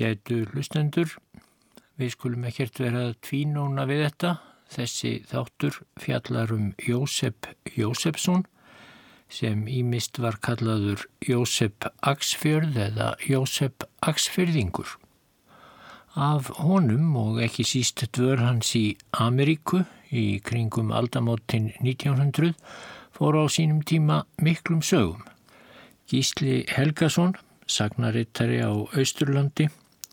Ágætu hlustendur, við skulum ekkert vera tvínóna við þetta. Þessi þáttur fjallar um Jósef Jósefsson sem ímist var kallaður Jósef Axfjörð eða Jósef Axfjörðingur. Af honum og ekki síst dvör hans í Ameríku í kringum aldamótin 1900 fór á sínum tíma miklum sögum. Gísli Helgason sagnarittari á Austurlandi.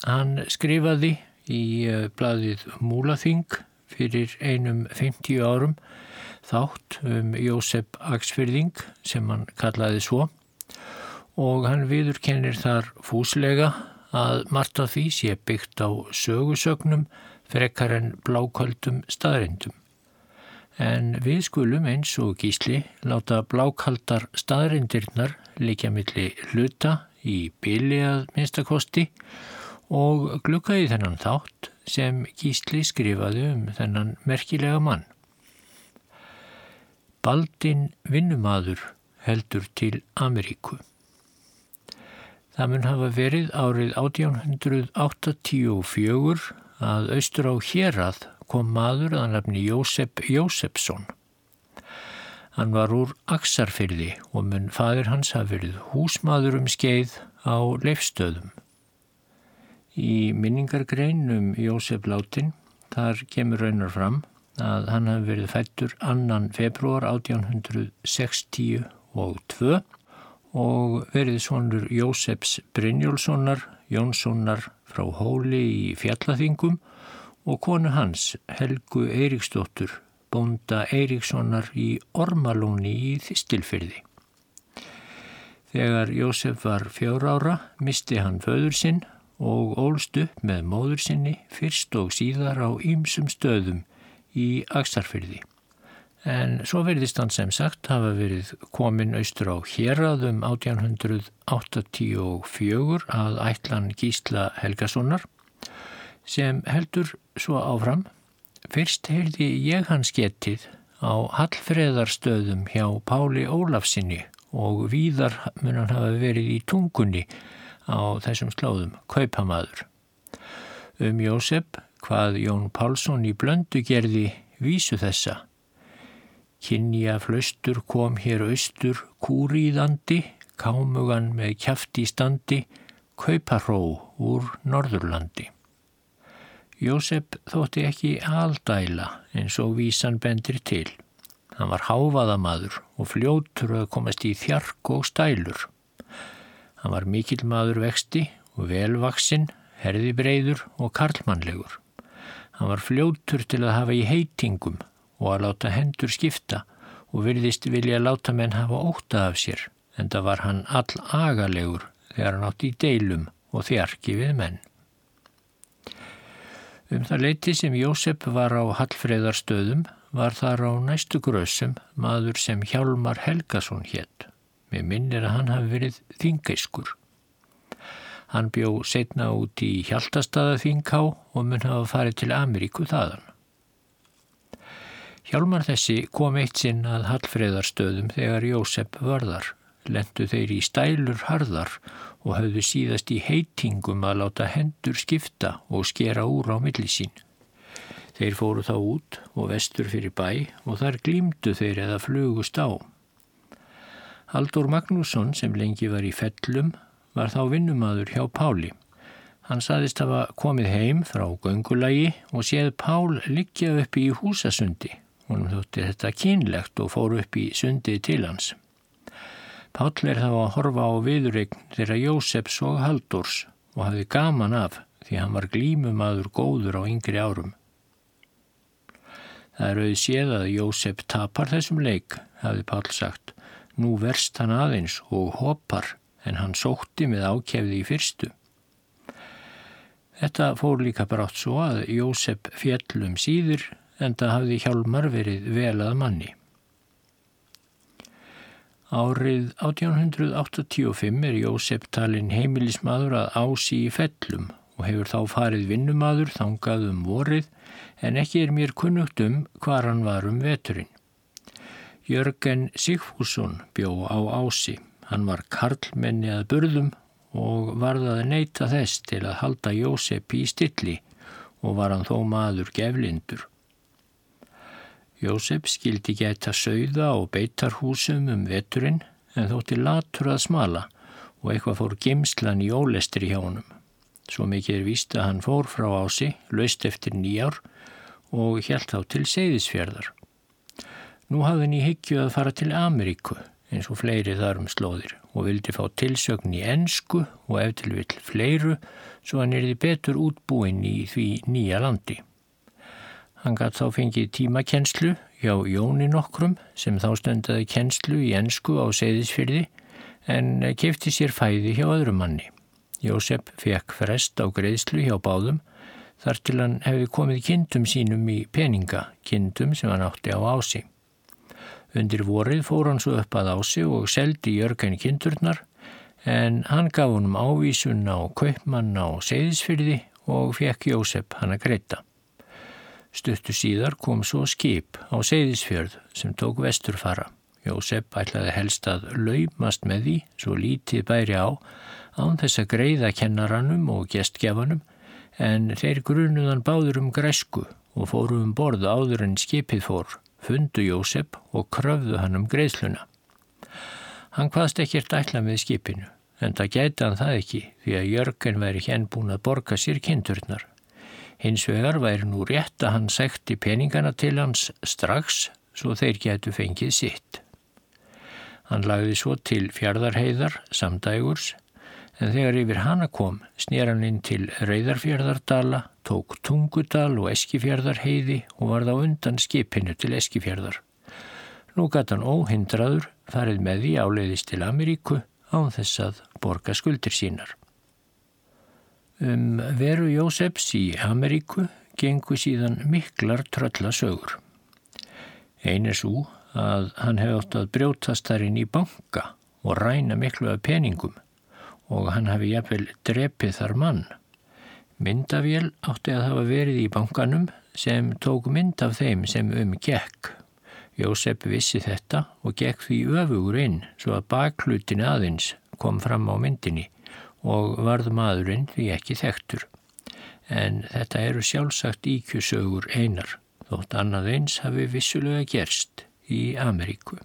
Hann skrifaði í eh, bladið Múlaþing fyrir einum 50 árum þátt um Jósef Axfyrðing sem hann kallaði svo og hann viðurkennir þar fúslega að margt af því sé byggt á sögusögnum frekar en blákaldum staðrindum. En við skulum eins og gísli láta blákaldar staðrindirnar líka milli hluta í byli að minnstakosti og glukka í þennan þátt sem Gísli skrifaði um þennan merkilega mann. Baldin vinnumadur heldur til Ameríku. Það mun hafa verið árið 1884 að austur á hérað kom maður að nafni Jósef Jósefsson. Hann var úr Aksarfyrði og mun fadur hans hafi verið húsmaður um skeið á leifstöðum. Í minningargrein um Jósef Látin þar kemur raunar fram að hann hafi verið fættur annan februar 1860 og 2 og verið svonur Jósefs Brynjólfssonar, Jónssonar frá Hóli í Fjallathingum og konu hans Helgu Eiríksdóttur bónda Eiríkssonar í Ormalóni í Þistilfyrði. Þegar Jósef var fjór ára misti hann föður sinn og ólst upp með móður sinni fyrst og síðar á ýmsum stöðum í Aksarfyrði. En svo verðist hann sem sagt hafa verið komin austur á hérraðum 1884 að ætlan Gísla Helgasonar sem heldur svo áfram Fyrst heyrði ég hans getið á Hallfreðarstöðum hjá Páli Ólafsinni og víðar mun hann hafa verið í tungunni á þessum slóðum, kaupamaður. Um Jósef, hvað Jón Pálsson í blöndu gerði vísu þessa. Kynja flaustur kom hér austur kúriðandi, kámugan með kjafti standi, kauparró úr Norðurlandi. Jósef þótti ekki aldæla eins og vísan bendir til. Hann var háfaðamadur og fljótur að komast í þjark og stælur. Hann var mikill maður vexti og velvaksinn, herði breyður og karlmannlegur. Hann var fljótur til að hafa í heitingum og að láta hendur skipta og virðist vilja láta menn hafa óta af sér en það var hann all agalegur þegar hann átt í deilum og þjarki við menn. Um það leiti sem Jósef var á Hallfreðarstöðum var þar á næstu grössum maður sem Hjálmar Helgason hétt. Mér minnir að hann hafi verið þingeiskur. Hann bjó setna út í Hjaltastaða þingká og mun hafa farið til Ameríku þaðan. Hjálmar þessi kom eitt sinn að Hallfreðarstöðum þegar Jósef varðar. Lendu þeir í stælur harðar og hafðu síðast í heitingum að láta hendur skipta og skera úr á millisín. Þeir fóru þá út og vestur fyrir bæ og þar glýmdu þeir eða flugust á. Haldur Magnússon sem lengi var í fellum var þá vinnumadur hjá Páli. Hann saðist hafa komið heim frá göngulagi og séð Pál liggja upp í húsasundi. Hún þótti þetta kynlegt og fór upp í sundið til hans. Páll er þá að horfa á viðurregn þeirra Jósefs og Haldurs og hafði gaman af því hann var glímumadur góður á yngri árum. Það er auðvitað séð að Jósef tapar þessum leik, hafði Páll sagt. Nú verst hann aðeins og hoppar en hann sótti með ákjefði í fyrstu. Þetta fór líka brátt svo að Jósef fjellum síður en það hafði hjálmar verið vel að manni. Árið 1885 er Jósef talin heimilismadur að ási í fellum og hefur þá farið vinnumadur þangað um vorið en ekki er mér kunnugt um hvar hann var um veturinn. Jörgen Sigfússon bjó á ási. Hann var karlmenni að burðum og varðaði neyta þess til að halda Jósef í stilli og var hann þó maður geflindur. Jósef skildi geta sögða og beitarhúsum um veturinn en þótti latur að smala og eitthvað fór gimslan í ólestri hjá honum. Svo mikið er víst að hann fór frá ási, laust eftir nýjár og hjælt þá til seyðisfjörðar. Nú hafði henni higgju að fara til Ameríku eins og fleiri þarum slóðir og vildi fá tilsögn í ennsku og ef til vill fleiru svo hann erði betur útbúinn í því nýja landi. Hann gætt þá fengið tímakenslu hjá Jóni nokkrum sem þá stundaði kenslu í ennsku á seyðisfyrði en kefti sér fæði hjá öðrum manni. Jósef fekk frest á greiðslu hjá báðum þar til hann hefði komið kindum sínum í peninga, kindum sem hann átti á ási. Undir vorið fór hann svo upp að ási og seldi Jörgen kindurnar en hann gaf honum ávísun á kaupmann á seyðisfyrði og fekk Jósef hann að greita. Stuttu síðar kom svo skip á seyðisfjörð sem tók vesturfara. Jósef ætlaði helst að laumast með því, svo lítið bæri á, án þess að greiða kennaranum og gestgjafanum en þeir grunuðan báður um græsku og fóru um borð áður en skipið fór, fundu Jósef og kröfðu hann um greiðsluna. Hann hvaðst ekkert ætla með skipinu, en það gæti hann það ekki því að Jörgen væri henn búin að borga sér kindurnar. Hins vegar væri nú rétt að hann sækti peningana til hans strax svo þeir getu fengið sitt. Hann lagði svo til fjardarheiðar samdægurs en þegar yfir hana kom snýr hann inn til Reyðarfjörðardala, tók Tungudal og Eskifjörðarheiði og var þá undan skipinu til Eskifjörðar. Nú gæti hann óhindraður farið með því áleiðist til Ameríku án þess að borga skuldir sínar. Um veru Jósefs í Ameríku gengu síðan miklar tröllasögur. Einn er svo að hann hefði ótt að brjótast þar inn í banka og ræna miklu af peningum og hann hafi jafnvel drepið þar mann. Myndavél átti að hafa verið í bankanum sem tók mynd af þeim sem um gekk. Jósef vissi þetta og gekk því öfugur inn svo að baklutin aðeins kom fram á myndinni og varð maðurinn því ekki þektur. En þetta eru sjálfsagt íkjusögur einar, þótt annað eins hafi vissulega gerst í Ameríku.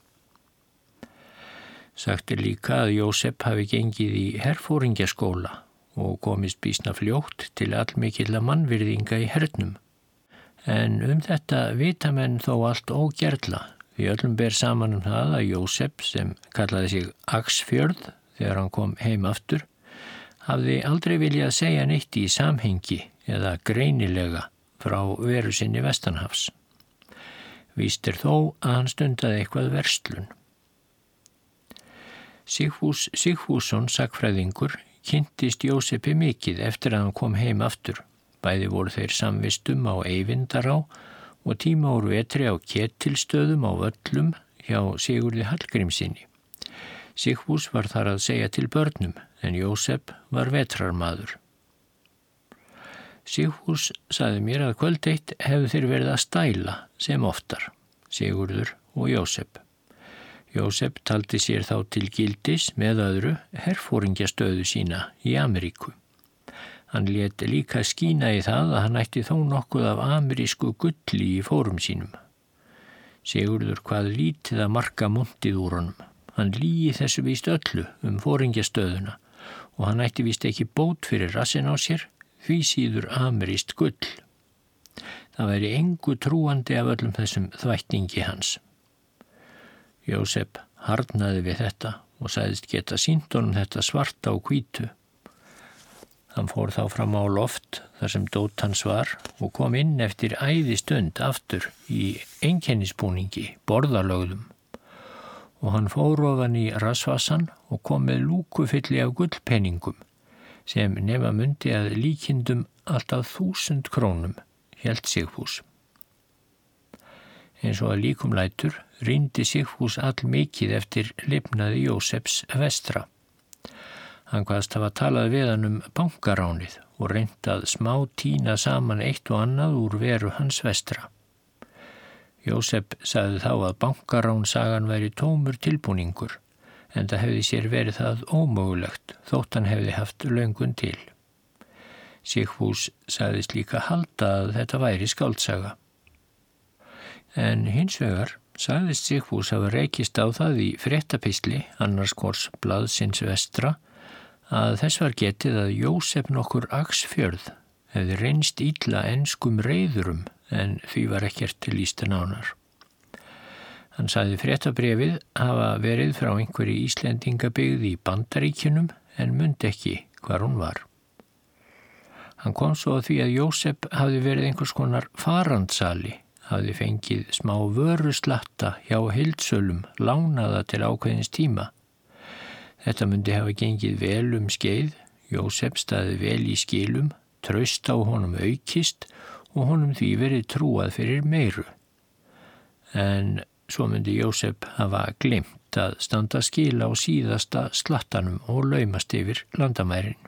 Sagt er líka að Jósef hafi gengið í herfóringjaskóla og komist bísna fljótt til allmikilla mannvirðinga í hernum. En um þetta vita menn þó allt ógerðla því öllum ber saman um það að Jósef sem kallaði sig Axfjörð þegar hann kom heim aftur hafði aldrei viljað segja neitt í samhengi eða greinilega frá veru sinni Vestanhafs. Víst er þó að hann stundaði eitthvað verslun. Sigfús Sigfússon, sakfræðingur, kynntist Jósepi mikið eftir að hann kom heim aftur. Bæði voru þeir samvistum á Eyvindará og tíma úr vetri á kettilstöðum á völlum hjá Sigurði Hallgrímsinni. Sigfús var þar að segja til börnum en Jósep var vetrarmadur. Sigfús saði mér að kvöldeitt hefðu þeir verið að stæla sem oftar, Sigurður og Jósep. Jósef taldi sér þá til gildis með öðru herfóringjastöðu sína í Ameríku. Hann leti líka skína í það að hann ætti þó nokkuð af amerísku gulli í fórum sínum. Sigurður hvað lítið að marka múntið úr honum. Hann líi þessu víst öllu um fóringjastöðuna og hann ætti víst ekki bót fyrir rassin á sér því síður ameríst gull. Það væri engu trúandi af öllum þessum þvætningi hans. Jósef harnaði við þetta og sæðist geta síndunum þetta svarta og kvítu. Hann fór þá fram á loft þar sem dót hans var og kom inn eftir æði stund aftur í einkennisbúningi, borðalögðum. Og hann fór ofan í rasvasan og kom með lúkufylli af gullpenningum sem nefna myndi að líkindum alltaf þúsund krónum, helt Sigfús. Eins og að líkum lætur rýndi Sigfús all mikið eftir lifnaði Jósefs vestra. Hann hvaðst hafa talað við hann um bankaránið og reyndað smá tína saman eitt og annað úr veru hans vestra. Jósef sagði þá að bankarán sagan væri tómur tilbúningur en það hefði sér verið það ómögulegt þótt hann hefði haft löngun til. Sigfús sagðist líka halda að þetta væri skáltsaga. En hins vegar sagðist Sigfús hafa reykist á það í fréttapísli, annars hvors blaðsins vestra, að þess var getið að Jósef nokkur Aksfjörð hefði reynst ítla enskum reyðurum en því var ekkert til ísta nánar. Hann saði fréttabrefið hafa verið frá einhverju Íslendingabygð í bandaríkunum en myndi ekki hvar hún var. Hann kom svo að því að Jósef hafi verið einhvers konar farandsali, hafi fengið smá vöruslatta hjá hildsölum, lánaða til ákveðins tíma. Þetta myndi hafa gengið vel um skeið, Jósef staði vel í skilum, traust á honum aukist og honum því verið trúað fyrir meiru. En Svo myndi Jósef hafa glimt að standa skila á síðasta slattanum og laumast yfir landamærin.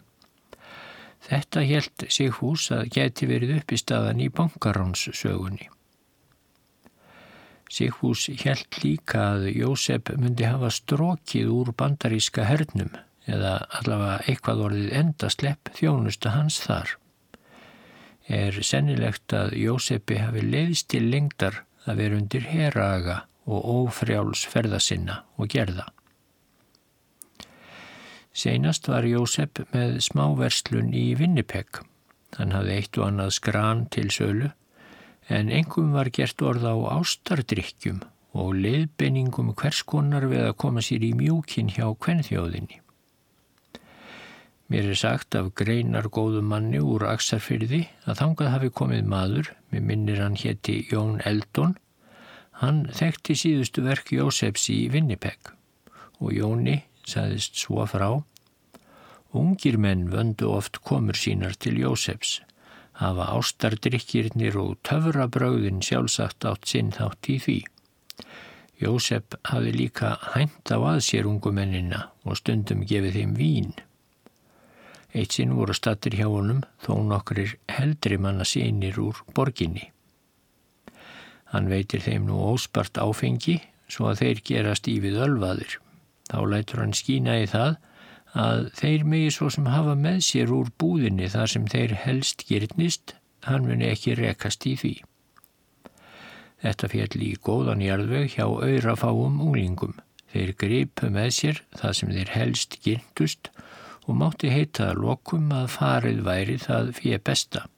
Þetta held Sigfús að geti verið upp í staðan í bankarónssögunni. Sigfús held líka að Jósef myndi hafa strókið úr bandaríska hernum eða allavega eitthvað orðið endaslepp þjónusta hans þar. Er sennilegt að Jósefi hafi leiðist til lengdar að vera undir heraga og ófrjáls ferðasinna og gerða. Seinast var Jósef með smáverslun í Vinnipeg. Hann hafði eitt og annað skran til sölu en engum var gert orð á ástardrykkjum og leiðbenningum hvers konar við að koma sér í mjúkin hjá kvennþjóðinni. Mér er sagt af greinar góðum manni úr Aksarfyrði að þangað hafi komið maður, með minnir hann hétti Jón Eldon, Hann þekkti síðustu verk Jósefs í Vinnipeg og Jóni saðist svo frá Ungir menn vöndu oft komur sínar til Jósefs, hafa ástardrykkirnir og töfrabröðin sjálfsagt átt sinn þátt í því. Jósef hafi líka hænt á aðsér ungumennina og stundum gefið þeim vín. Eitt sinn voru stattir hjá honum þó nokkrir heldri manna sínir úr borginni. Hann veitir þeim nú óspart áfengi svo að þeir gerast í við ölvaðir. Þá lætur hann skína í það að þeir megi svo sem hafa með sér úr búðinni þar sem þeir helst gerðnist, hann muni ekki rekast í því. Þetta fjall í góðan jarðveg hjá auðrafáum úlingum. Þeir gripu með sér það sem þeir helst gerndust og mátti heita að lokum að farið væri það fyrir besta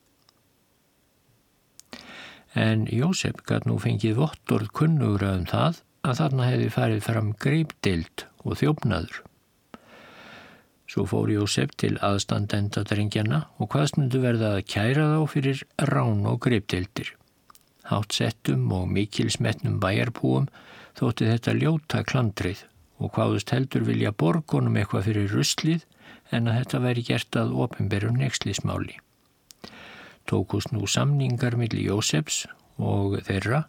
en Jósef gæt nú fengið vottorð kunnugra um það að þarna hefði farið fram greipdild og þjófnaður. Svo fór Jósef til aðstandenda drengjana og hvað smundu verða að kæra þá fyrir rán og greipdildir. Hátt settum og mikilsmetnum bæjarbúum þótti þetta ljóta klandrið og hvaðust heldur vilja borgunum eitthvað fyrir ruslið en að þetta væri gert að ofinberum nexlismáli tókust nú samningar millir Jósefs og þeirra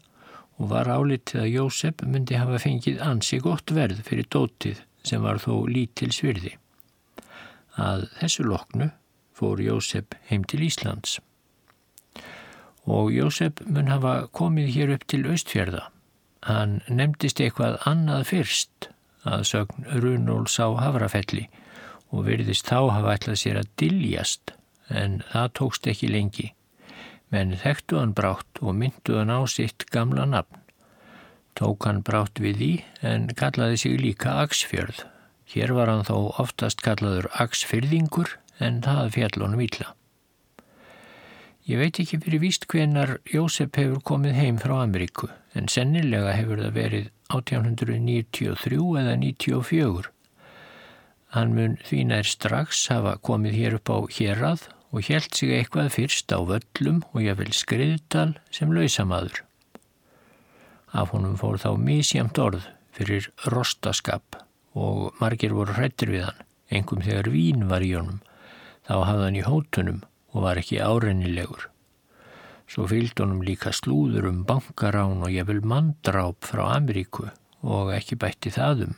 og var álitið að Jósef myndi hafa fengið ansi gott verð fyrir dótið sem var þó lítil svirði. Að þessu loknu fór Jósef heim til Íslands. Og Jósef mun hafa komið hér upp til Östfjörða. Hann nefndist eitthvað annað fyrst að sögn Runóls á Hafrafelli og verðist þá hafa ætlað sér að diljast en það tókst ekki lengi. Menn þekktu hann brátt og myndu hann á sitt gamla nafn. Tók hann brátt við því en kallaði sig líka Aksfjörð. Hér var hann þó oftast kallaður Aksfyrðingur en það fjall honum ítla. Ég veit ekki fyrir víst hvenar Jósef hefur komið heim frá Ameríku en sennilega hefur það verið 1893 eða 94. Hann mun því nær strax hafa komið hér upp á hérað og helt sig eitthvað fyrst á völlum og ég vil skriðdal sem lausamadur. Af honum fór þá mísjamt orð fyrir rostaskap og margir voru hrættir við hann, engum þegar vín var í honum, þá hafði hann í hótunum og var ekki árennilegur. Svo fylgd honum líka slúður um bankarán og vil mandráp frá Ameríku og ekki bætti það um.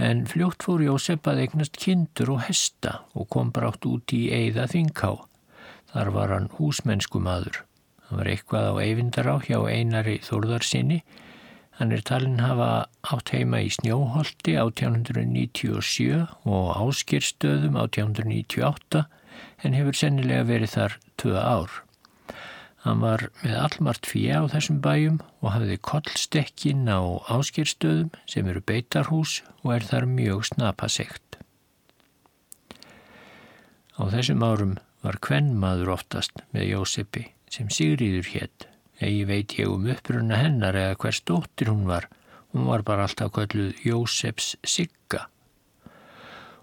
En fljótt fór Jósef að eignast kindur og hesta og kom brátt út í Eiða Þinghá. Þar var hann húsmennsku maður. Hann var eitthvað á eyvindar á hjá einari þórðarsinni Hann er talin hafa átt heima í Snjóholti 1897 og Áskirstöðum 1898 en hefur sennilega verið þar tvö ár. Hann var með allmart fíja á þessum bæjum og hafði kollstekkin á áskirstöðum sem eru beitarhús og er þar mjög snapasegt. Á þessum árum var kvennmaður oftast með Jósepi sem Sigriður hétt. Egi veit ég um uppruna hennar eða hver stóttir hún var. Hún var bara alltaf kölluð Jóseps Sigga.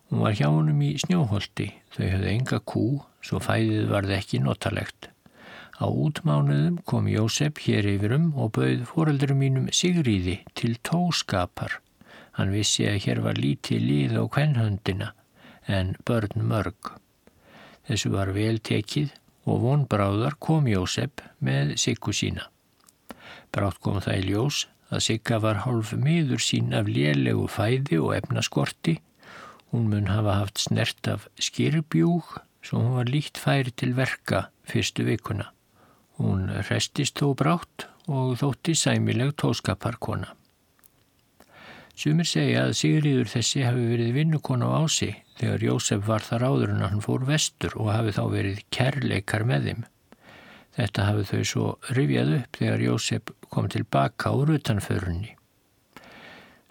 Hún var hjá honum í snjóholti. Þau höfðu enga kú, svo fæðið varði ekki notalegt. Á útmánuðum kom Jósef hér yfirum og bauð foreldurum mínum Sigríði til tóskapar. Hann vissi að hér var lítið líð á kvennhöndina en börn mörg. Þessu var vel tekið og vonbráðar kom Jósef með Siggu sína. Brátt kom það í ljós að Sigga var hálf miður sín af lélegu fæði og efnaskorti. Hún mun hafa haft snert af skirbjúg svo hún var líkt færi til verka fyrstu vikuna. Hún restist þó brátt og þótti sæmileg tóskaparkona. Sumir segja að Sigriður þessi hafi verið vinnukona á ási þegar Jósef var þar áður en hann fór vestur og hafi þá verið kærleikar með þeim. Þetta hafi þau svo rifjað upp þegar Jósef kom tilbaka úr utanförunni.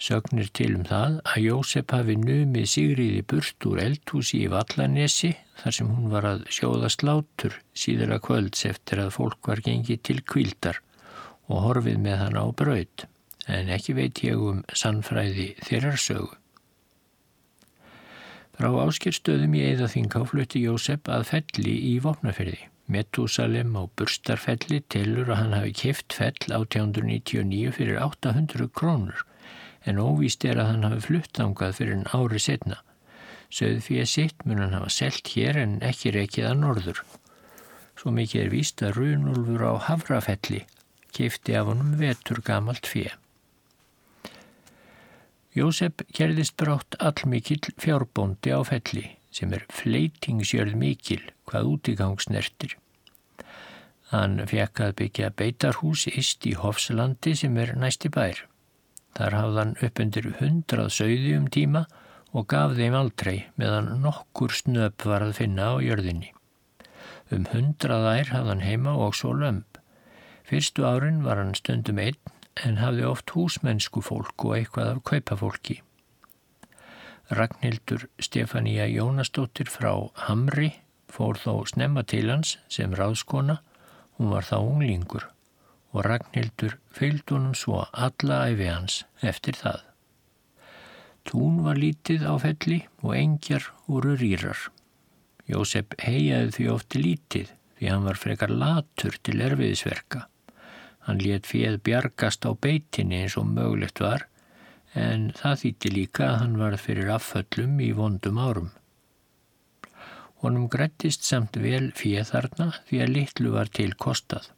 Sögnir til um það að Jósef hafi numið Sigriði burt úr eldhúsi í Vallanesi þar sem hún var að sjóða slátur síður að kvölds eftir að fólk var gengið til kvildar og horfið með hann á braud, en ekki veit ég um sannfræði þeirrar sögu. Frá áskýrstöðum í Eðaþinká flutti Jósef að felli í Vopnaferði. Metúsalem á Burstarfelli tilur að hann hafi kift fell 1899 fyrir 800 krónur en óvíst er að hann hafi fluttangað fyrir en ári setna. Söðfíða sitt mun hann hafa selt hér en ekki reykið að norður. Svo mikið er víst að Runulfur á Havrafelli kifti af honum vetur gamalt fyrir. Jósef gerðist brátt allmikill fjárbóndi á felli sem er fleitingssjörð mikil hvað útigangsnertir. Hann fekk að byggja beitarhús ist í Hofslandi sem er næsti bær. Þar hafði hann upp undir hundrað sögði um tíma og gaf þeim aldrei meðan nokkur snöp var að finna á jörðinni. Um hundrað ær hafði hann heima og svo lömp. Fyrstu árin var hann stundum einn en hafði oft húsmennsku fólk og eitthvað af kaupafólki. Ragnhildur Stefania Jónastóttir frá Hamri fór þó snemma til hans sem ráðskona, hún var þá unglingur og Ragnhildur fylgd honum svo alla æfi hans eftir það. Tún var lítið á felli og engjar voru rýrar. Jósef heiaði því ofti lítið því hann var frekar latur til erfiðisverka. Hann let fjöð bjargast á beitinni eins og mögulegt var en það þýtti líka að hann var fyrir afföllum í vondum árum. Honum grættist samt vel fjöð þarna því að litlu var til kostað.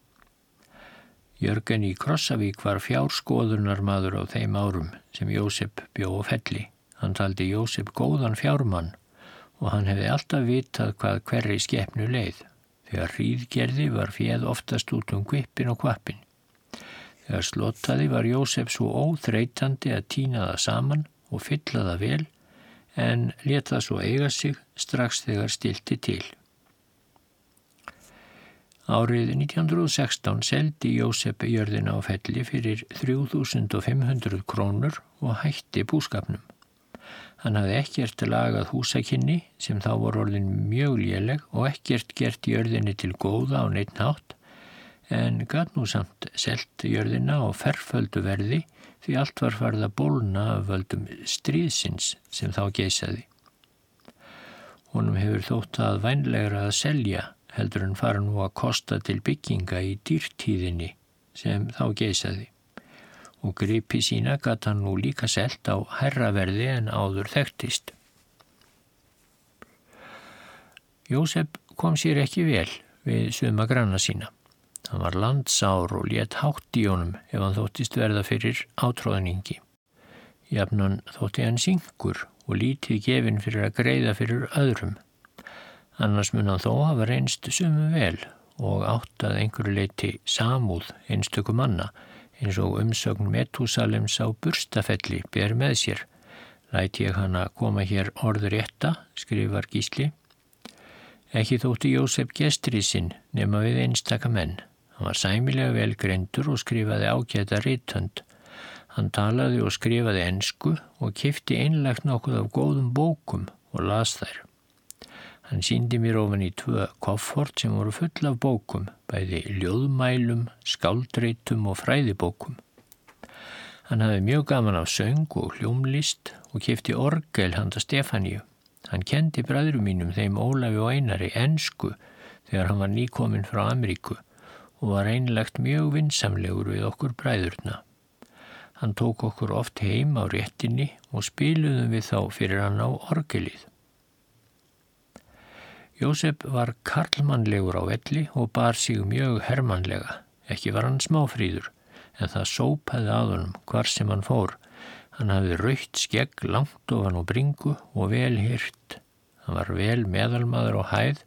Jörgen í Krossavík var fjárskoðunar maður á þeim árum sem Jósef bjó og felli. Hann taldi Jósef góðan fjármann og hann hefði alltaf vitað hvað hverri skepnu leið. Þegar hríðgerði var fjeð oftast út um kvippin og kvappin. Þegar slottaði var Jósef svo óþreytandi að týna það saman og fylla það vel en leta svo eiga sig strax þegar stilti til. Árið 1916 seldi Jósef jörðina á felli fyrir 3500 krónur og hætti búskapnum. Hann hafði ekkert lagað húsakinni sem þá voru orðin mjög léleg og ekkert gert jörðinni til góða á neitt nátt en gæt nú samt selt jörðina á ferföldu verði því allt var farið að bólna af völdum stríðsins sem þá geysaði. Honum hefur þótt að vænlegra að selja heldur en fara nú að kosta til bygginga í dýrtíðinni sem þá geysaði og gripi sína gata nú líka selt á herraverði en áður þekktist. Jósef kom sér ekki vel við suma granna sína. Hann var landsár og létt hátt í honum ef hann þóttist verða fyrir átróðningi. Jafnan þótti hann syngur og lítið gefin fyrir að greiða fyrir öðrum annars mun hann þó hafa reynst sumu vel og átt að einhverju leiti samúð einstöku manna eins og umsögn Metúsalems á burstafelli ber með sér. Læt ég hana koma hér orður etta, skrifar Gísli. Ekki þótti Jósef gestri sinn nema við einstaka menn. Hann var sæmilega vel greindur og skrifaði ágæta rítönd. Hann talaði og skrifaði ensku og kifti einlegt nokkuð af góðum bókum og las þær. Hann síndi mér ofan í tvö koffort sem voru full af bókum, bæði ljóðmælum, skáldreitum og fræðibókum. Hann hafði mjög gaman af söng og hljómlist og kifti orgel handa Stefáníu. Hann kendi bræðrum mínum þeim Ólafi og Einari ensku þegar hann var nýkominn frá Ameríku og var einlegt mjög vinsamlegur við okkur bræðurna. Hann tók okkur oft heim á réttinni og spiluðum við þá fyrir hann á orgelið. Jósef var karlmannlegur á velli og bar sig mjög hermannlega. Ekki var hann smáfríður, en það sópaði að honum hvar sem hann fór. Hann hafði raukt skegg langt ofan og bringu og vel hyrt. Hann var vel meðalmaður á hæð,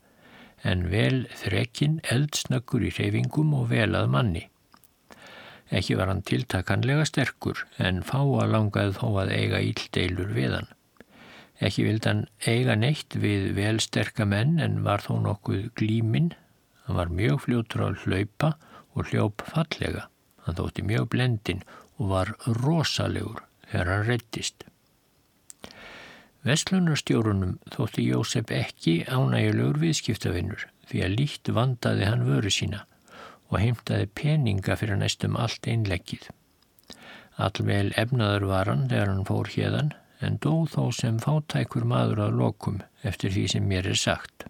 en vel þrekinn, eldsnöggur í reyfingum og vel að manni. Ekki var hann tiltakanlega sterkur, en fáa langaði þó að eiga íldeilur við hann. Ekki vild hann eiga neitt við velsterka menn en var þó nokkuð glíminn. Hann var mjög fljótur að hlaupa og hljóp fallega. Hann þótti mjög blendin og var rosalegur þegar hann rettist. Vestlunarstjórunum þótti Jósef ekki ánægulegur viðskiptavinnur því að líkt vandaði hann vöru sína og heimtaði peninga fyrir næstum allt einleggið. Allvel efnaður var hann þegar hann fór hérðan en dó þó sem fátækur maður að lokum eftir því sem mér er sagt.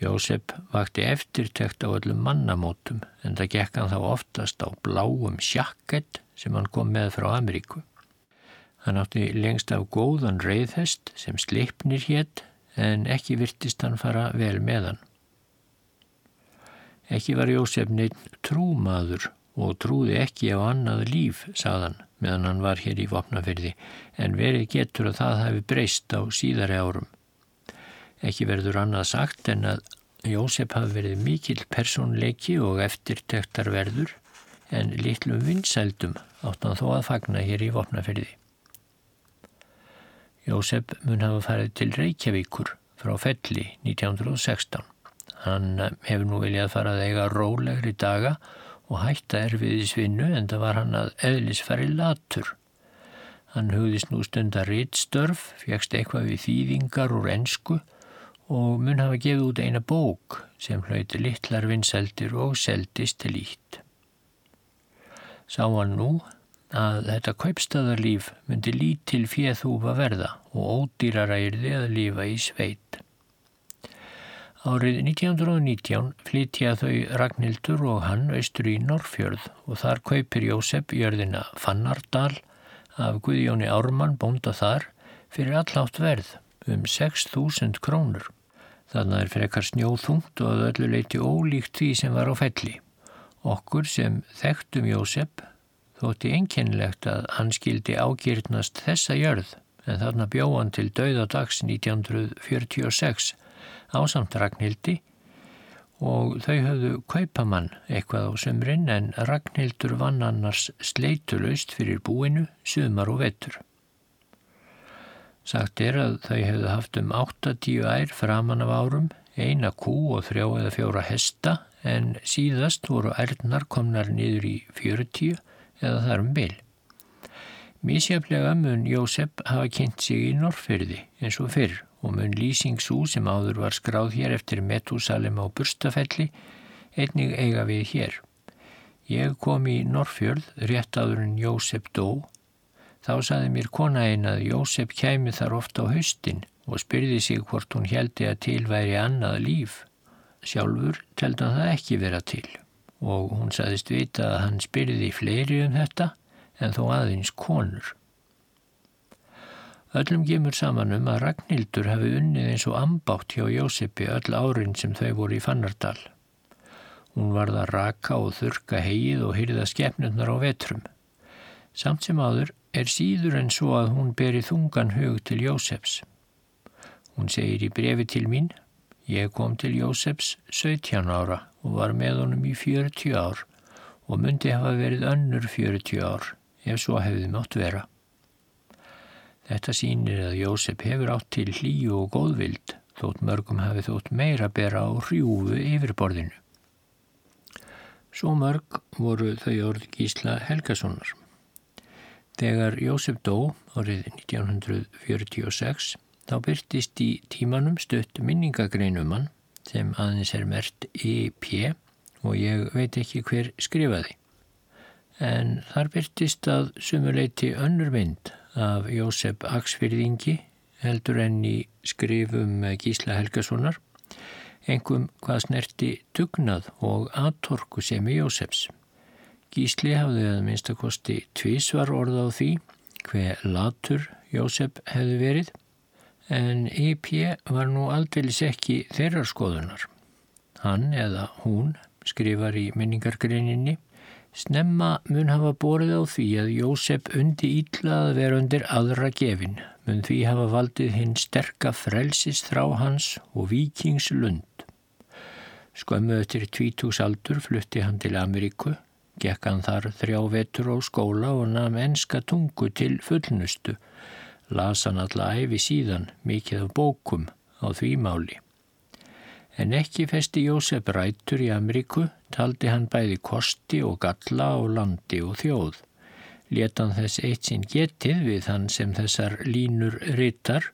Jósef vakti eftirtekt á öllum mannamótum en það gekk hann þá oftast á bláum sjakkett sem hann kom með frá Ameríku. Hann átti lengst af góðan reyðhest sem sleipnir hétt en ekki virtist hann fara vel með hann. Ekki var Jósef neitt trúmaður og trúði ekki á annað líf, sagðan, meðan hann var hér í vopnafyrði, en verið getur að það hefði breyst á síðari árum. Ekki verður annað sagt en að Jósef hafi verið mikil personleiki og eftirtektar verður, en litlum vinsældum áttan þó að fagna hér í vopnafyrði. Jósef mun hafa farið til Reykjavíkur frá felli 1916. Hann hefur nú viljað farað eiga rólegri daga og hætta erfiðisvinnu en það var hann að eðlisfæri latur. Hann hugðist nú stundar rittstörf, fegst eitthvað við þýðingar úr ensku og mun hafa gefið út eina bók sem hlauti littlar vinseldir og seldist til ítt. Sá hann nú að þetta kaupstæðarlíf myndi lítil fjöðhúfa verða og ódýrara yrði að lifa í sveit. Árið 1919 flytja þau Ragnhildur og hann austur í Norrfjörð og þar kaupir Jósef jörðina Fannardal af Guðjóni Ármann bónda þar fyrir allátt verð um 6.000 krónur. Þannig er frekar snjóðungt og öllu leiti ólíkt því sem var á felli. Okkur sem þekktum Jósef þótti einkennilegt að hann skildi ágýrnast þessa jörð en þarna bjóðan til dauðadags 1946 ásamt Ragnhildi og þau höfðu kaupamann eitthvað á sömrin en Ragnhildur vann annars sleitulöst fyrir búinu, sumar og vetur. Sagt er að þau hefðu haft um 8-10 ær framan af árum, eina kú og þrjá eða fjóra hesta en síðast voru ærnar komnar niður í 40 eða þar um byl. Mísjaflega mun Jósef hafa kynnt sig í Norrferði eins og fyrr og mun lýsingsú sem áður var skráð hér eftir Metúsalem á Burstafelli einnig eiga við hér. Ég kom í Norrfjörð rétt áður en Jósef dó. Þá saði mér kona einn að Jósef kæmi þar ofta á haustin og spyrði sig hvort hún heldi að til væri annað líf. Sjálfur teldi hann það ekki vera til og hún saðist vita að hann spyrði fleiri um þetta en þó aðeins konur. Öllum gemur saman um að Ragnhildur hafi unnið eins og ambátt hjá Jósepi öll árin sem þau voru í Fannardal. Hún varð að raka og þurka heið og hyrða skefnurnar á vetrum. Samt sem áður er síður en svo að hún beri þungan hug til Jóseps. Hún segir í brefi til mín, ég kom til Jóseps 17 ára og var með honum í 40 ár og myndi hafa verið önnur 40 ár ef svo hefði mátt vera. Þetta sínir að Jósef hefur átt til hlíu og góðvild þótt mörgum hafi þótt meira bera á hrjúfu yfirborðinu. Svo mörg voru þau orð Gísla Helgasonar. Þegar Jósef dó árið 1946 þá byrtist í tímanum stutt minningagreinum sem aðeins er mert EP og ég veit ekki hver skrifaði. En þar byrtist að sumuleiti önnur mynd af Jósef Aksfyrðingi heldur enn í skrifum Gísla Helgasonar, engum hvað snerti tugnað og aðtorku sem í Jósefs. Gísli hafði að minnstakosti tvísvar orða á því hver latur Jósef hefði verið en E.P. var nú aldeilis ekki þeirrar skoðunar. Hann eða hún skrifar í minningargreininni Snemma mun hafa borið á því að Jósef undi ítlað að vera undir aðra gefin, mun því hafa valdið hinn sterka frelsis þrá hans og vikingslund. Skömmu eftir tvítúsaldur flutti hann til Ameríku, gekk hann þar þrjá vetur á skóla og namn enska tungu til fullnustu, las hann alla æfi síðan mikið af bókum á því máli. En ekki festi Jósef rætur í Ameríku, taldi hann bæði kosti og galla á landi og þjóð. Letan þess eitt sinn getið við hann sem þessar línur ryttar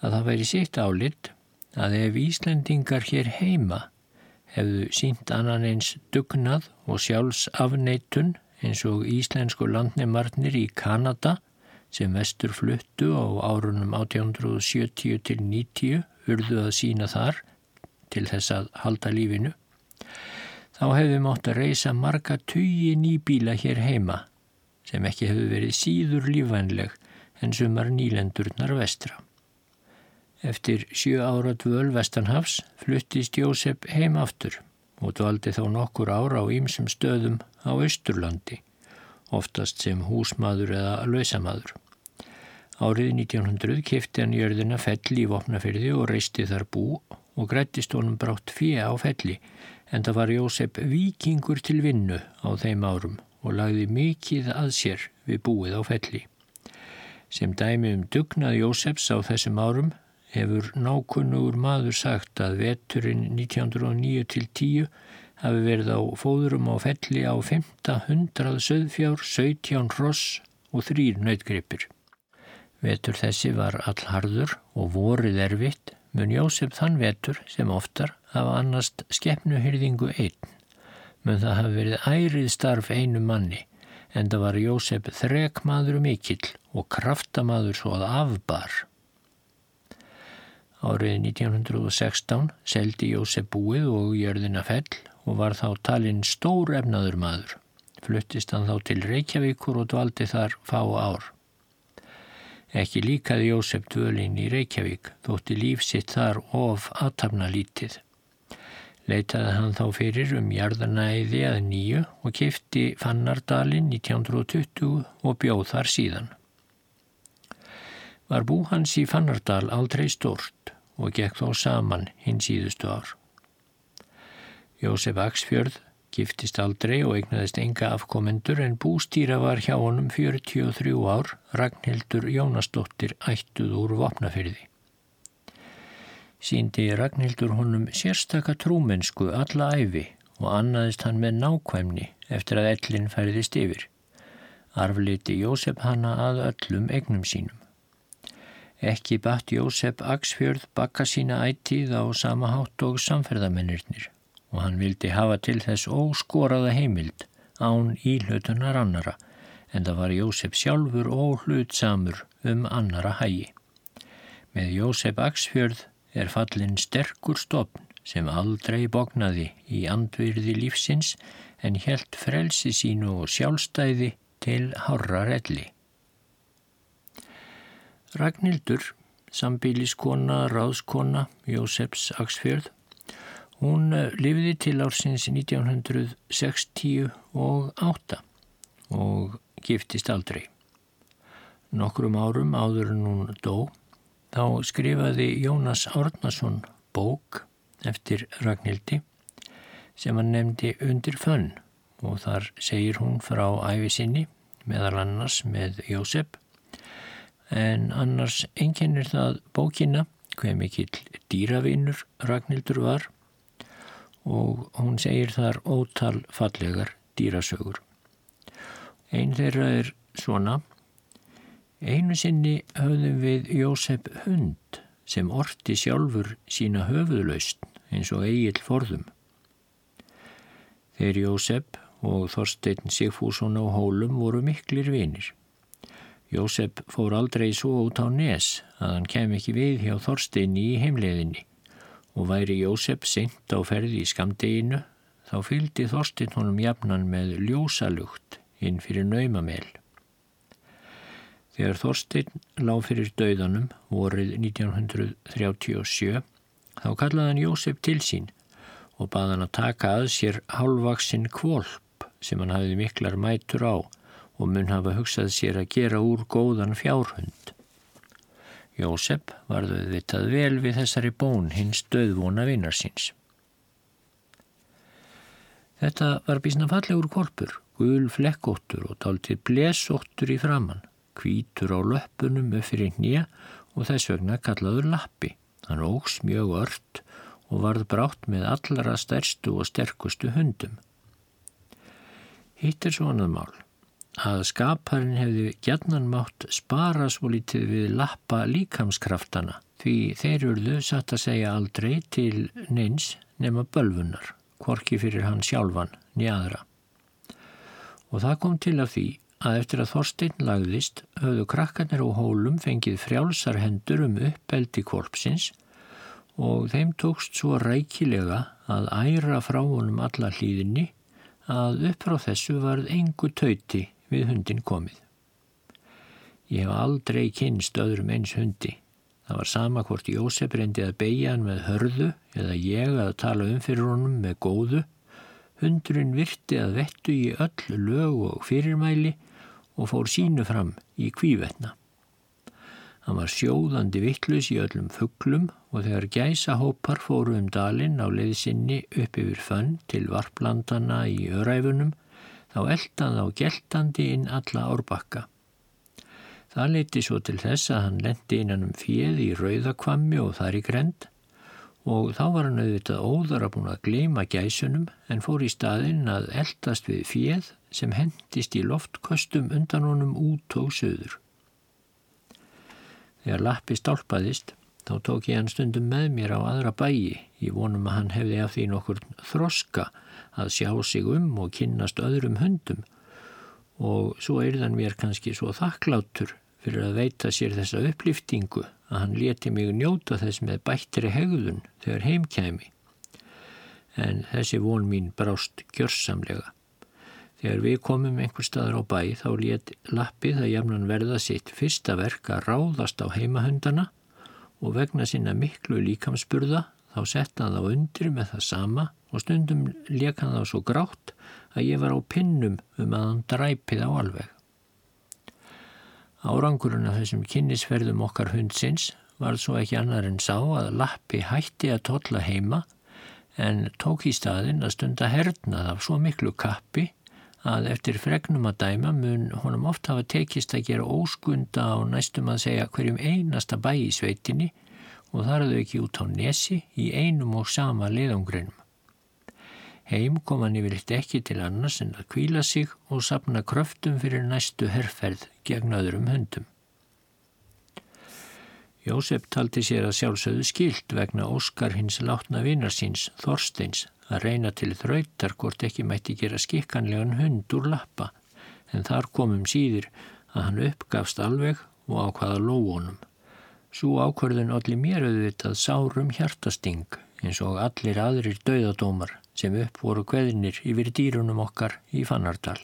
að það væri sitt álitt að ef Íslendingar hér heima hefðu sínt annan eins dugnað og sjálfs afneitun eins og íslensku landnemarnir í Kanada sem vestur fluttu á árunum 1870 til 90 urðu að sína þar til þess að halda lífinu, þá hefði mótt að reysa marga tugi nýbíla hér heima sem ekki hefði verið síður lífanleg en sumar nýlendurnar vestra. Eftir sjö ára dvöl vestanhafs fluttist Jósef heim aftur og dvaldi þá nokkur ára á ýmsum stöðum á Östurlandi, oftast sem húsmaður eða lausamaður. Árið 1900 kifti hann jörðina fell í vopnafyrði og reisti þar bú og grættist honum brátt fjö á felli en það var Jósef vikingur til vinnu á þeim árum og lagði mikið að sér við búið á felli. Sem dæmi um dugnað Jósefs á þessum árum hefur nákunnugur maður sagt að veturinn 1909 til 10 hafi verið á fóðurum á felli á 500 söðfjár, 17 ross og þrýr nautgripir. Vetur þessi var allharður og vorið erfitt mun Jósef þann vetur sem oftar hafa annast skeppnuhyrðingu einn. Mun það hafi verið ærið starf einu manni en það var Jósef þrekmaður mikill og kraftamaður svo að afbar. Árið 1916 seldi Jósef búið og jörðina fell og var þá talinn stór efnaður maður. Fluttist hann þá til Reykjavíkur og dvaldi þar fá ár. Ekki líkaði Jósef dvölin í Reykjavík, þótti líf sitt þar of aðtapna lítið. Leitaði hann þá fyrir um jarðanæði að nýju og kifti Fannardalin 1920 og bjóð þar síðan. Var bú hans í Fannardal aldrei stort og gekk þó saman hinn síðustu ár. Jósef Axfjörð giftist aldrei og eignaðist enga afkomendur en bústýra var hjá honum 43 ár, Ragnhildur Jónasdóttir ættuð úr vopnafyrði. Síndi Ragnhildur honum sérstaka trúmennsku alla æfi og annaðist hann með nákvæmni eftir að ellin færðist yfir. Arfliti Jósef hanna að öllum egnum sínum. Ekki batt Jósef Axfjörð bakka sína ætið á sama hátt og samferðamennirnir og hann vildi hafa til þess óskoraða heimild án íhlutunar annara en það var Jósef sjálfur óhlutsamur um annara hægi. Með Jósef Axfjörð er fallin sterkur stopn sem aldrei bognaði í andvirði lífsins en helt frelsi sínu og sjálfstæði til hárra relli. Ragnhildur, sambíliskona, ráðskona, Jósefs Axfjörð, Hún eh, lifiði til ársins 1968 og giftist aldrei. Nokkrum árum áður en hún dó, þá skrifaði Jónas Árnason bók eftir Ragnhildi sem hann nefndi Undir fönn og þar segir hún frá æfi sinni meðal annars með Jósef en annars einkennir það bókina hver mikill dýravinur Ragnhildur var og hún segir þar ótal fallegar dýrasögur. Einn þeirra er svona Einu sinni höfðum við Jósef hund sem orti sjálfur sína höfuðlaust eins og eigill forðum. Þeir Jósef og Þorstein Sigfússon á hólum voru miklir vinir. Jósef fór aldrei svo út á nes að hann kem ekki við hjá Þorstein í heimleðinni og væri Jósef seint á ferði í skamdeginu þá fylgdi Þorstein honum jafnan með ljósalugt inn fyrir naumamel. Þegar Þorstein lág fyrir dauðanum vorið 1937 þá kallaði hann Jósef til sín og baði hann að taka að sér hálfvaksinn kvolp sem hann hafiði miklar mætur á og mun hafa hugsað sér að gera úr góðan fjárhund. Jósef varðu vitað vel við þessari bón hins döðvona vinnarsins. Þetta var bísna fallegur korpur, gul flekkóttur og táltið blesóttur í framann kvítur á löppunum upp fyrir nýja og þess vegna kallaður lappi. Hann ógs mjög ört og varð brátt með allara stærstu og sterkustu hundum. Hitt er svonað mál að skaparinn hefði gætnan mátt spara svo lítið við lappa líkamskraftana því þeir eruðu satt að segja aldrei til neins nema bölfunar, hvorki fyrir hann sjálfan nýjadra. Og það kom til af því að eftir að Þorstein lagðist höfðu krakkarnir á hólum fengið frjálsar hendur um uppeldi korpsins og þeim tókst svo rækilega að æra frá honum alla hlýðinni að upp frá þessu varð engu tauti við hundin komið. Ég hef aldrei kynst öðrum eins hundi. Það var sama hvort Jósef reyndi að beigja hann með hörðu eða ég að tala um fyrir honum með góðu. Hundurinn virti að vettu í öll lög og fyrirmæli og fór sínu fram í kvívetna. Hann var sjóðandi vittlus í öllum fugglum og þegar gæsahópar fóru um dalinn á leiðsynni upp yfir fönn til varplandana í öræfunum þá eldan þá geltandi inn alla árbakka. Það leiti svo til þess að hann lendi innan um fjöð í rauðakvammi og þar í grend og þá var hann auðvitað óðara búin að gleima gæsunum en fór í staðinn að eldast við fjöð sem hendist í loftköstum undan honum út og söður. Þegar lappi stálpaðist, þá tók ég hann stundum með mér á aðra bæi, ég vonum að hann hefði af því nokkur þroska að sjá sig um og kynnast öðrum höndum og svo er þann mér kannski svo þakklátur fyrir að veita sér þessa upplýftingu að hann leti mig njóta þess með bættri hegðun þegar heimkæmi. En þessi von mín brást gjörsamlega. Þegar við komum einhver staðar á bæ þá let lappið að jafnan verða sitt fyrsta verk að ráðast á heimahundana og vegna sinna miklu líkamsburða þá sett hann þá undir með það sama og stundum leik hann þá svo grátt að ég var á pinnum um að hann dræpið á alveg. Árangurinn af þessum kynnisferðum okkar hundsins var svo ekki annar en sá að lappi hætti að totla heima en tók í staðin að stunda hernað af svo miklu kappi að eftir fregnum að dæma mun honum oft hafa tekist að gera óskunda og næstum að segja hverjum einasta bæ í sveitinni og þar þau ekki út á nesi í einum og sama leiðangrinum. Heim kom hann yfirleitt ekki til annars en að kvíla sig og sapna kröftum fyrir næstu herrferð gegn öðrum höndum. Jósef taldi sér að sjálfsögðu skilt vegna Óskar hins látna vinarsins Þorsteins að reyna til þrautar hvort ekki mætti gera skikkanlegan hund úr lappa en þar komum síður að hann uppgafst alveg og ákvaða lóunum. Svo ákvörðun allir mér auðvitað sárum hjartasting eins og allir aðrir dauðadómar sem upp voru kveðinir yfir dýrunum okkar í Fannardal.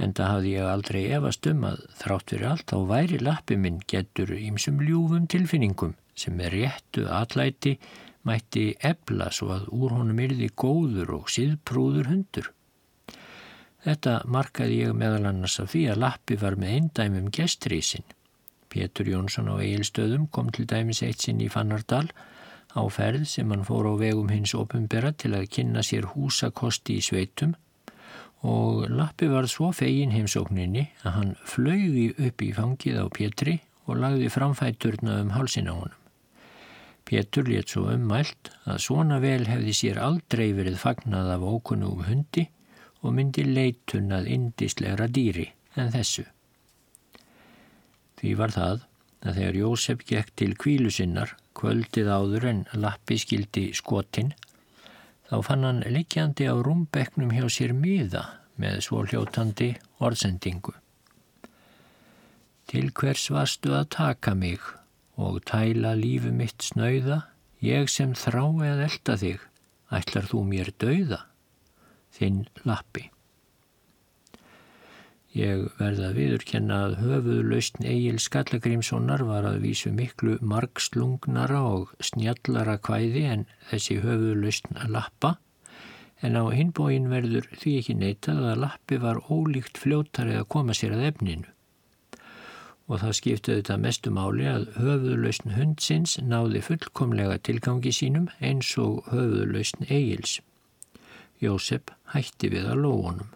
En það hafði ég aldrei efast um að þrátt fyrir allt á væri lappi minn getur ímsum ljúfum tilfinningum sem er réttu atlæti mætti ebla svo að úr honum yrði góður og síðprúður hundur. Þetta markaði ég meðal annars af því að Lappi var með eindæmum gestrísin. Pétur Jónsson á Egilstöðum kom til dæmis eitt sinn í Fannardal á ferð sem hann fór á vegum hins opumbera til að kynna sér húsakosti í sveitum og Lappi var svo fegin heimsókninni að hann flögi upp í fangið á Pétri og lagði framfætturna um hálsin á honum. Pétur létt svo ummælt að svona vel hefði sér aldrei verið fagnað af ókunnum hundi og myndi leitun að indislegra dýri en þessu. Því var það að þegar Jósef gekk til kvílu sinnar kvöldið áður en lappi skildi skotin þá fann hann likjandi á rúmbeknum hjá sér miða með svo hljótandi orðsendingu. Til hvers varstu að taka mig og tæla lífu mitt snauða, ég sem þrá eða elda þig, ætlar þú mér dauða, þinn lappi. Ég verða að viðurkenna að höfuðu lausn Egil Skallagrímssonar var að vísu miklu margslungnara og snjallara kvæði en þessi höfuðu lausn að lappa, en á hinbóin verður því ekki neitað að lappi var ólíkt fljótari að koma sér að efninu og það skipti auðvitað mestu máli að höfuðlausn hundsins náði fullkomlega tilgangi sínum eins og höfuðlausn eigils. Jósef hætti við að lóunum.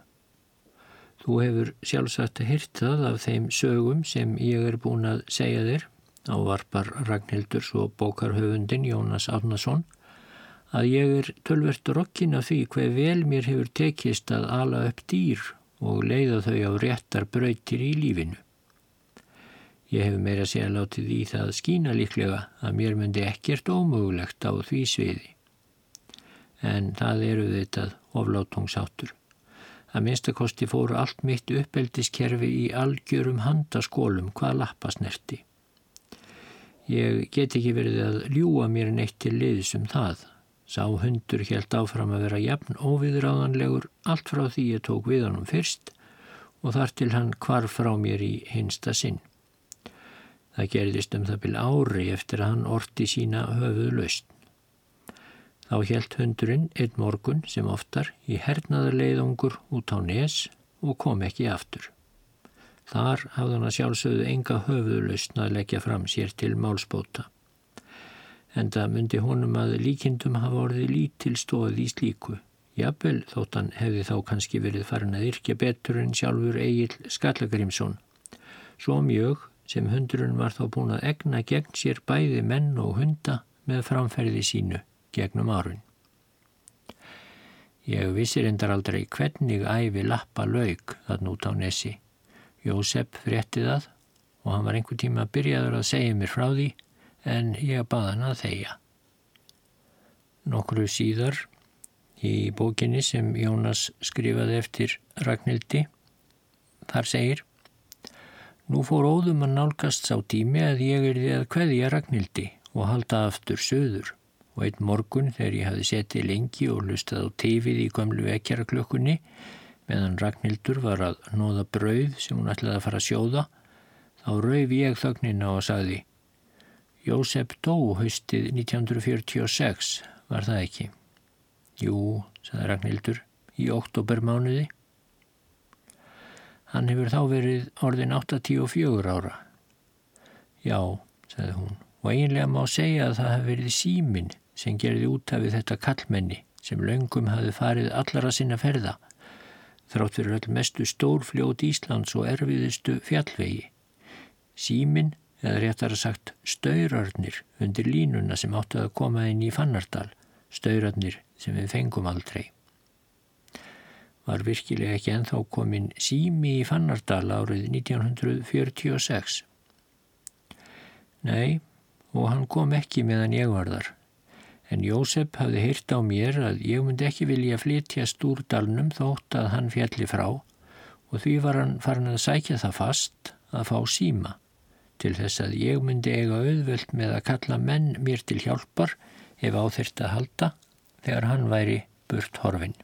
Þú hefur sjálfsagt hirtað af þeim sögum sem ég er búin að segja þér, ávarpar Ragnhildur svo bókarhöfundin Jónas Árnason, að ég er tölvert rokkin af því hver vel mér hefur tekist að ala upp dýr og leiða þau á réttar brautir í lífinu. Ég hef meira að segja látið í það skína líklega að mér myndi ekkert ómögulegt á því sviði. En það eru þetta oflátungsáttur. Að minnstakosti fóru allt mitt uppeldiskerfi í algjörum handaskólum hvað lappasnerti. Ég get ekki verið að ljúa mér neitt til liðsum það. Sá hundur helt áfram að vera jafn óviðráðanlegur allt frá því ég tók við honum fyrst og þar til hann kvarf frá mér í hinsta sinn. Það gerðist um það byrj ári eftir að hann orti sína höfuðu laust. Þá helt hundurinn einn morgun sem oftar í hernaðarleiðungur út á nes og kom ekki aftur. Þar hafði hann að sjálfsögðu enga höfuðu lausn að leggja fram sér til málspóta. En það myndi honum að líkindum hafa orðið lítil stóð í slíku. Jafnvel þótt hann hefði þá kannski verið farin að yrkja betur en sjálfur Egil Skallagrimsson. Svo mjög sem hundurinn var þá búin að egna gegn sér bæði menn og hunda með framferði sínu gegnum árun. Ég vissir endar aldrei hvernig æfi lappa laug þarna út á nesi. Jósef frétti það og hann var einhver tíma að byrjaður að segja mér frá því en ég baða hann að þeia. Nokkru síðar í bókinni sem Jónas skrifaði eftir Ragnhildi þar segir Nú fór óðum að nálgast sá tími að ég er því að hveðja Ragnhildi og halda aftur söður og einn morgun þegar ég hafi setið lengi og lustað á teifið í gömlu vekjaraklökkunni meðan Ragnhildur var að nóða brauð sem hún ætlaði að fara að sjóða þá rauf ég þögnina og sagði Jósef dó haustið 1946 var það ekki? Jú, sagði Ragnhildur, í oktobermánuði Hann hefur þá verið orðin 84 ára. Já, sagði hún, og eiginlega má segja að það hefði verið símin sem gerði út af þetta kallmenni sem löngum hafi farið allara sinna ferða, þrátt fyrir öll mestu stórfljót Íslands og erfiðistu fjallvegi. Símin, eða réttar að sagt staurarnir undir línuna sem áttu að koma inn í Fannardal, staurarnir sem við fengum aldrei var virkilega ekki enþá komin sími í Fannardal árið 1946. Nei, og hann kom ekki meðan ég var þar. En Jósef hafði heyrt á mér að ég myndi ekki vilja flytja stúrdalnum þótt að hann fjalli frá og því var hann farin að sækja það fast að fá síma til þess að ég myndi eiga auðvöld með að kalla menn mér til hjálpar ef áþyrst að halda þegar hann væri burt horfinn.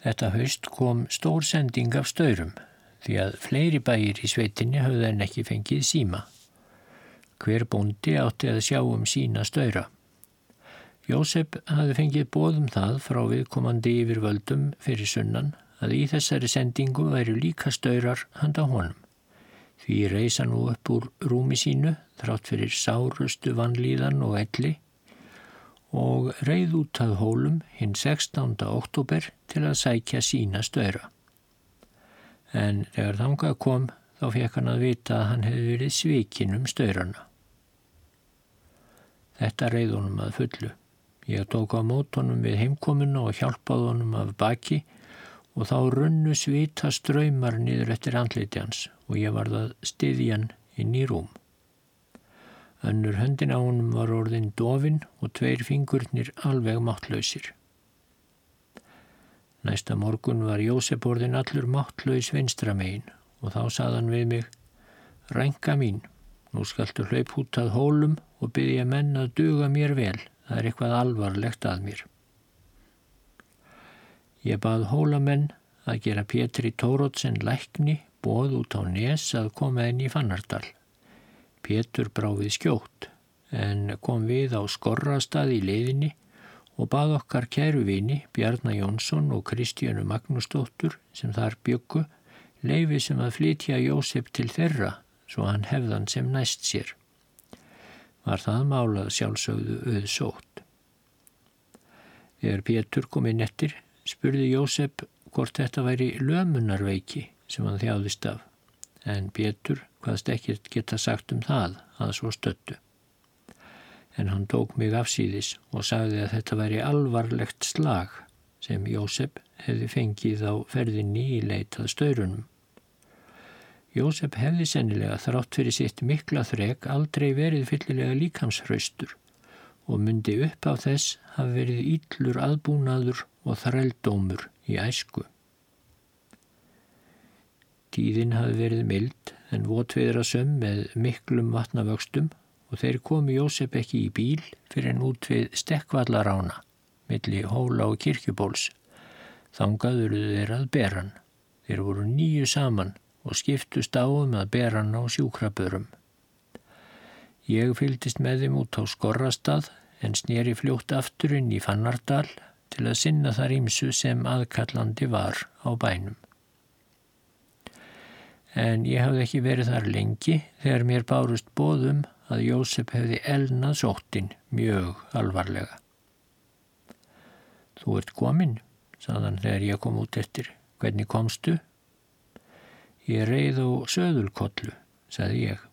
Þetta haust kom stór sending af staurum því að fleiri bæir í sveitinni hafði en ekki fengið síma. Hver bóndi átti að sjá um sína staura. Jósef hafði fengið bóðum það frá viðkomandi yfir völdum fyrir sunnan að í þessari sendingu væri líka staurar handa honum. Því reysa nú upp úr rúmi sínu þrátt fyrir sárustu vanlíðan og elli og reið út að hólum hinn 16. oktober til að sækja sína störa. En þegar þangað kom þá fekk hann að vita að hann hefði verið svikinn um störana. Þetta reið honum að fullu. Ég tók á mótonum við heimkominu og hjálpaði honum af baki og þá runnu svita ströymar niður eftir andliti hans og ég varð að styðja hann inn í rúm. Önnur höndin á honum var orðin dofin og tveir fingurnir alveg máttlausir. Næsta morgun var Jósef orðin allur máttlaus vinstramegin og þá saðan við mig, Rænka mín, nú skaltu hlaup út að hólum og byggja menn að duga mér vel, það er eitthvað alvarlegt að mér. Ég bað hólamenn að gera Pétri Tórótsen lækni bóð út á nes að koma inn í Fannardal. Pétur bráfið skjótt en kom við á skorrastað í leiðinni og bað okkar kæruvini Bjarnar Jónsson og Kristjánu Magnúsdóttur sem þar byggu leifi sem að flytja Jósef til þeirra svo hann hefðan sem næst sér. Var það málað sjálfsögðu auðsótt. Þegar Pétur kom inn eftir spurði Jósef hvort þetta væri lömunarveiki sem hann þjáðist af en Pétur hvaðst ekkert geta sagt um það að svo stöttu. En hann tók mig afsýðis og sagði að þetta væri alvarlegt slag sem Jósef hefði fengið á ferðinni í leitað staurunum. Jósef hefði sennilega þrátt fyrir sitt mikla þrek aldrei verið fyllilega líkamshraustur og myndi upp á þess hafi verið íllur aðbúnaður og þrældómur í æsku. Tíðin hafi verið mild en votviðra söm með miklum vatnavöxtum og þeir komi Jósef ekki í bíl fyrir en út við stekkvallarána milli hóla og kirkjubóls. Þangaðuruðu þeir að beran. Þeir voru nýju saman og skiptust á um að beran á sjúkrabörum. Ég fylgist með þeim út á skorrastað en snýri fljótt afturinn í Fannardal til að sinna þar ímsu sem aðkallandi var á bænum en ég hafði ekki verið þar lengi þegar mér bárust bóðum að Jósef hefði elnað sóttin mjög alvarlega. Þú ert komin, saðan þegar ég kom út eftir. Hvernig komstu? Ég reið á söðulkollu, saði ég.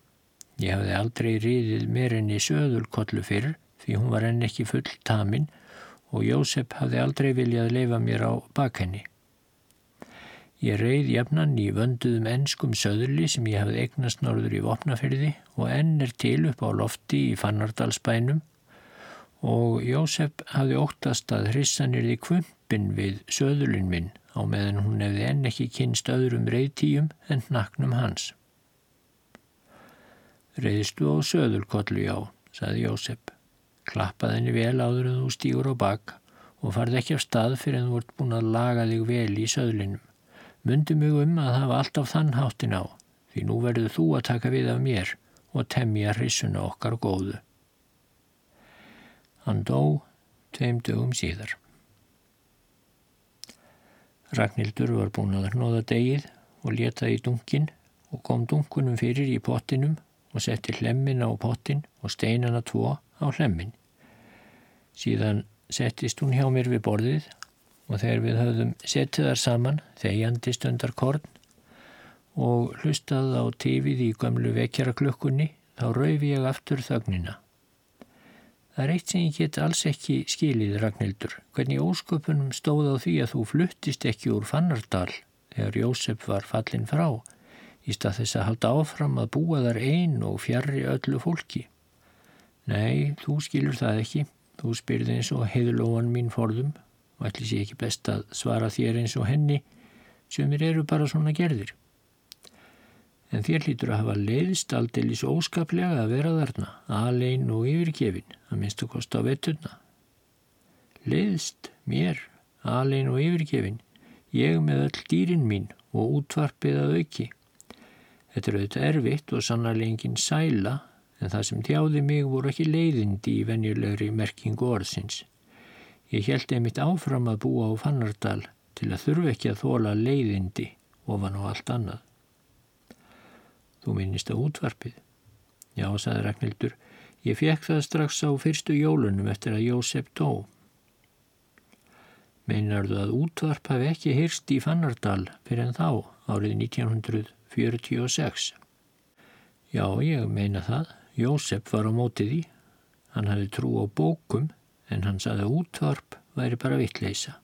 Ég hafði aldrei riðið mér enni söðulkollu fyrr því hún var enn ekki full tamin og Jósef hafði aldrei viljað leifa mér á bakhenni. Ég reið jafnan í vönduðum ennskum söðurli sem ég hafði eignast norður í vopnafyrði og enn er til upp á lofti í Fannardalsbænum og Jósef hafði óttast að hrissanir í kvumpin við söðurlin minn á meðan hún hefði enn ekki kynst öðrum reyðtíum en naknum hans. Reyðstu á söðurkollu já, saði Jósef. Klappað henni vel áður en þú stýgur á bak og farði ekki af stað fyrir en þú vart búin að laga þig vel í söðlinum. Mundi mig um að hafa alltaf þann háttin á, því nú verður þú að taka við af mér og temja hrissuna okkar góðu. Hann dó tveim dögum síðar. Ragnhildur var búin að hnóða degið og leta í dunkin og kom dunkunum fyrir í pottinum og setti hlemmin á pottin og steinana tvo á hlemmin. Síðan settist hún hjá mér við borðið og þegar við höfðum setið þar saman þegjandi stundar korn og hlustað á tífið í gömlu vekjaraklökkunni þá raufi ég aftur þögnina. Það er eitt sem ég get alls ekki skilið, Ragnhildur, hvernig ósköpunum stóð á því að þú fluttist ekki úr Fannardal þegar Jósef var fallin frá í stað þess að halda áfram að búa þar einn og fjarrri öllu fólki. Nei, þú skilur það ekki. Þú spyrði eins og heiðlóan mín forðum og ætli sé ekki best að svara þér eins og henni sem er eru bara svona gerðir. En þér hlýtur að hafa leiðist aldeilis óskaplega að vera þarna, alein og yfirgefin, að minnstu kosta á vetturna. Leiðist mér, alein og yfirgefin, ég með öll dýrin mín og útvarpið að auki. Þetta er auðvitað erfitt og sannarlega enginn sæla, en það sem tjáði mig voru ekki leiðindi í venjulegri merkingu orðsins. Ég held einmitt áfram að búa á Fannardal til að þurfu ekki að þóla leiðindi ofan á allt annað. Þú minnist á útvarpið. Já, saði Ragnhildur, Ég fekk það strax á fyrstu jólunum eftir að Jósef dó. Meinarðu að útvarp hafi ekki hyrst í Fannardal fyrir en þá, árið 1946? Já, ég meina það. Jósef var á mótið í. Hann hafi trú á bókum en hann saði að útvarp væri bara vittleisa.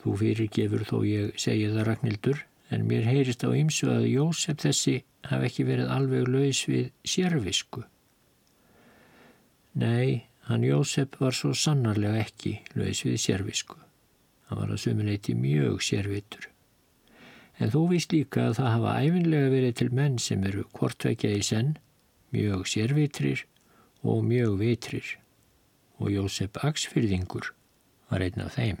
Þú fyrirgefur þó ég segja það Ragnhildur en mér heyrist á ymsu að Jósef þessi hafi ekki verið alveg laus við sérvisku. Nei, hann Jósef var svo sannarlega ekki laus við sérvisku. Hann var að sumuleiti mjög sérvitur. En þú víst líka að það hafa æfinlega verið til menn sem eru hvortveikja í senn, mjög sérvitrir og mjög vitrir. Og Jósef Aksfyrðingur var einn af þeim.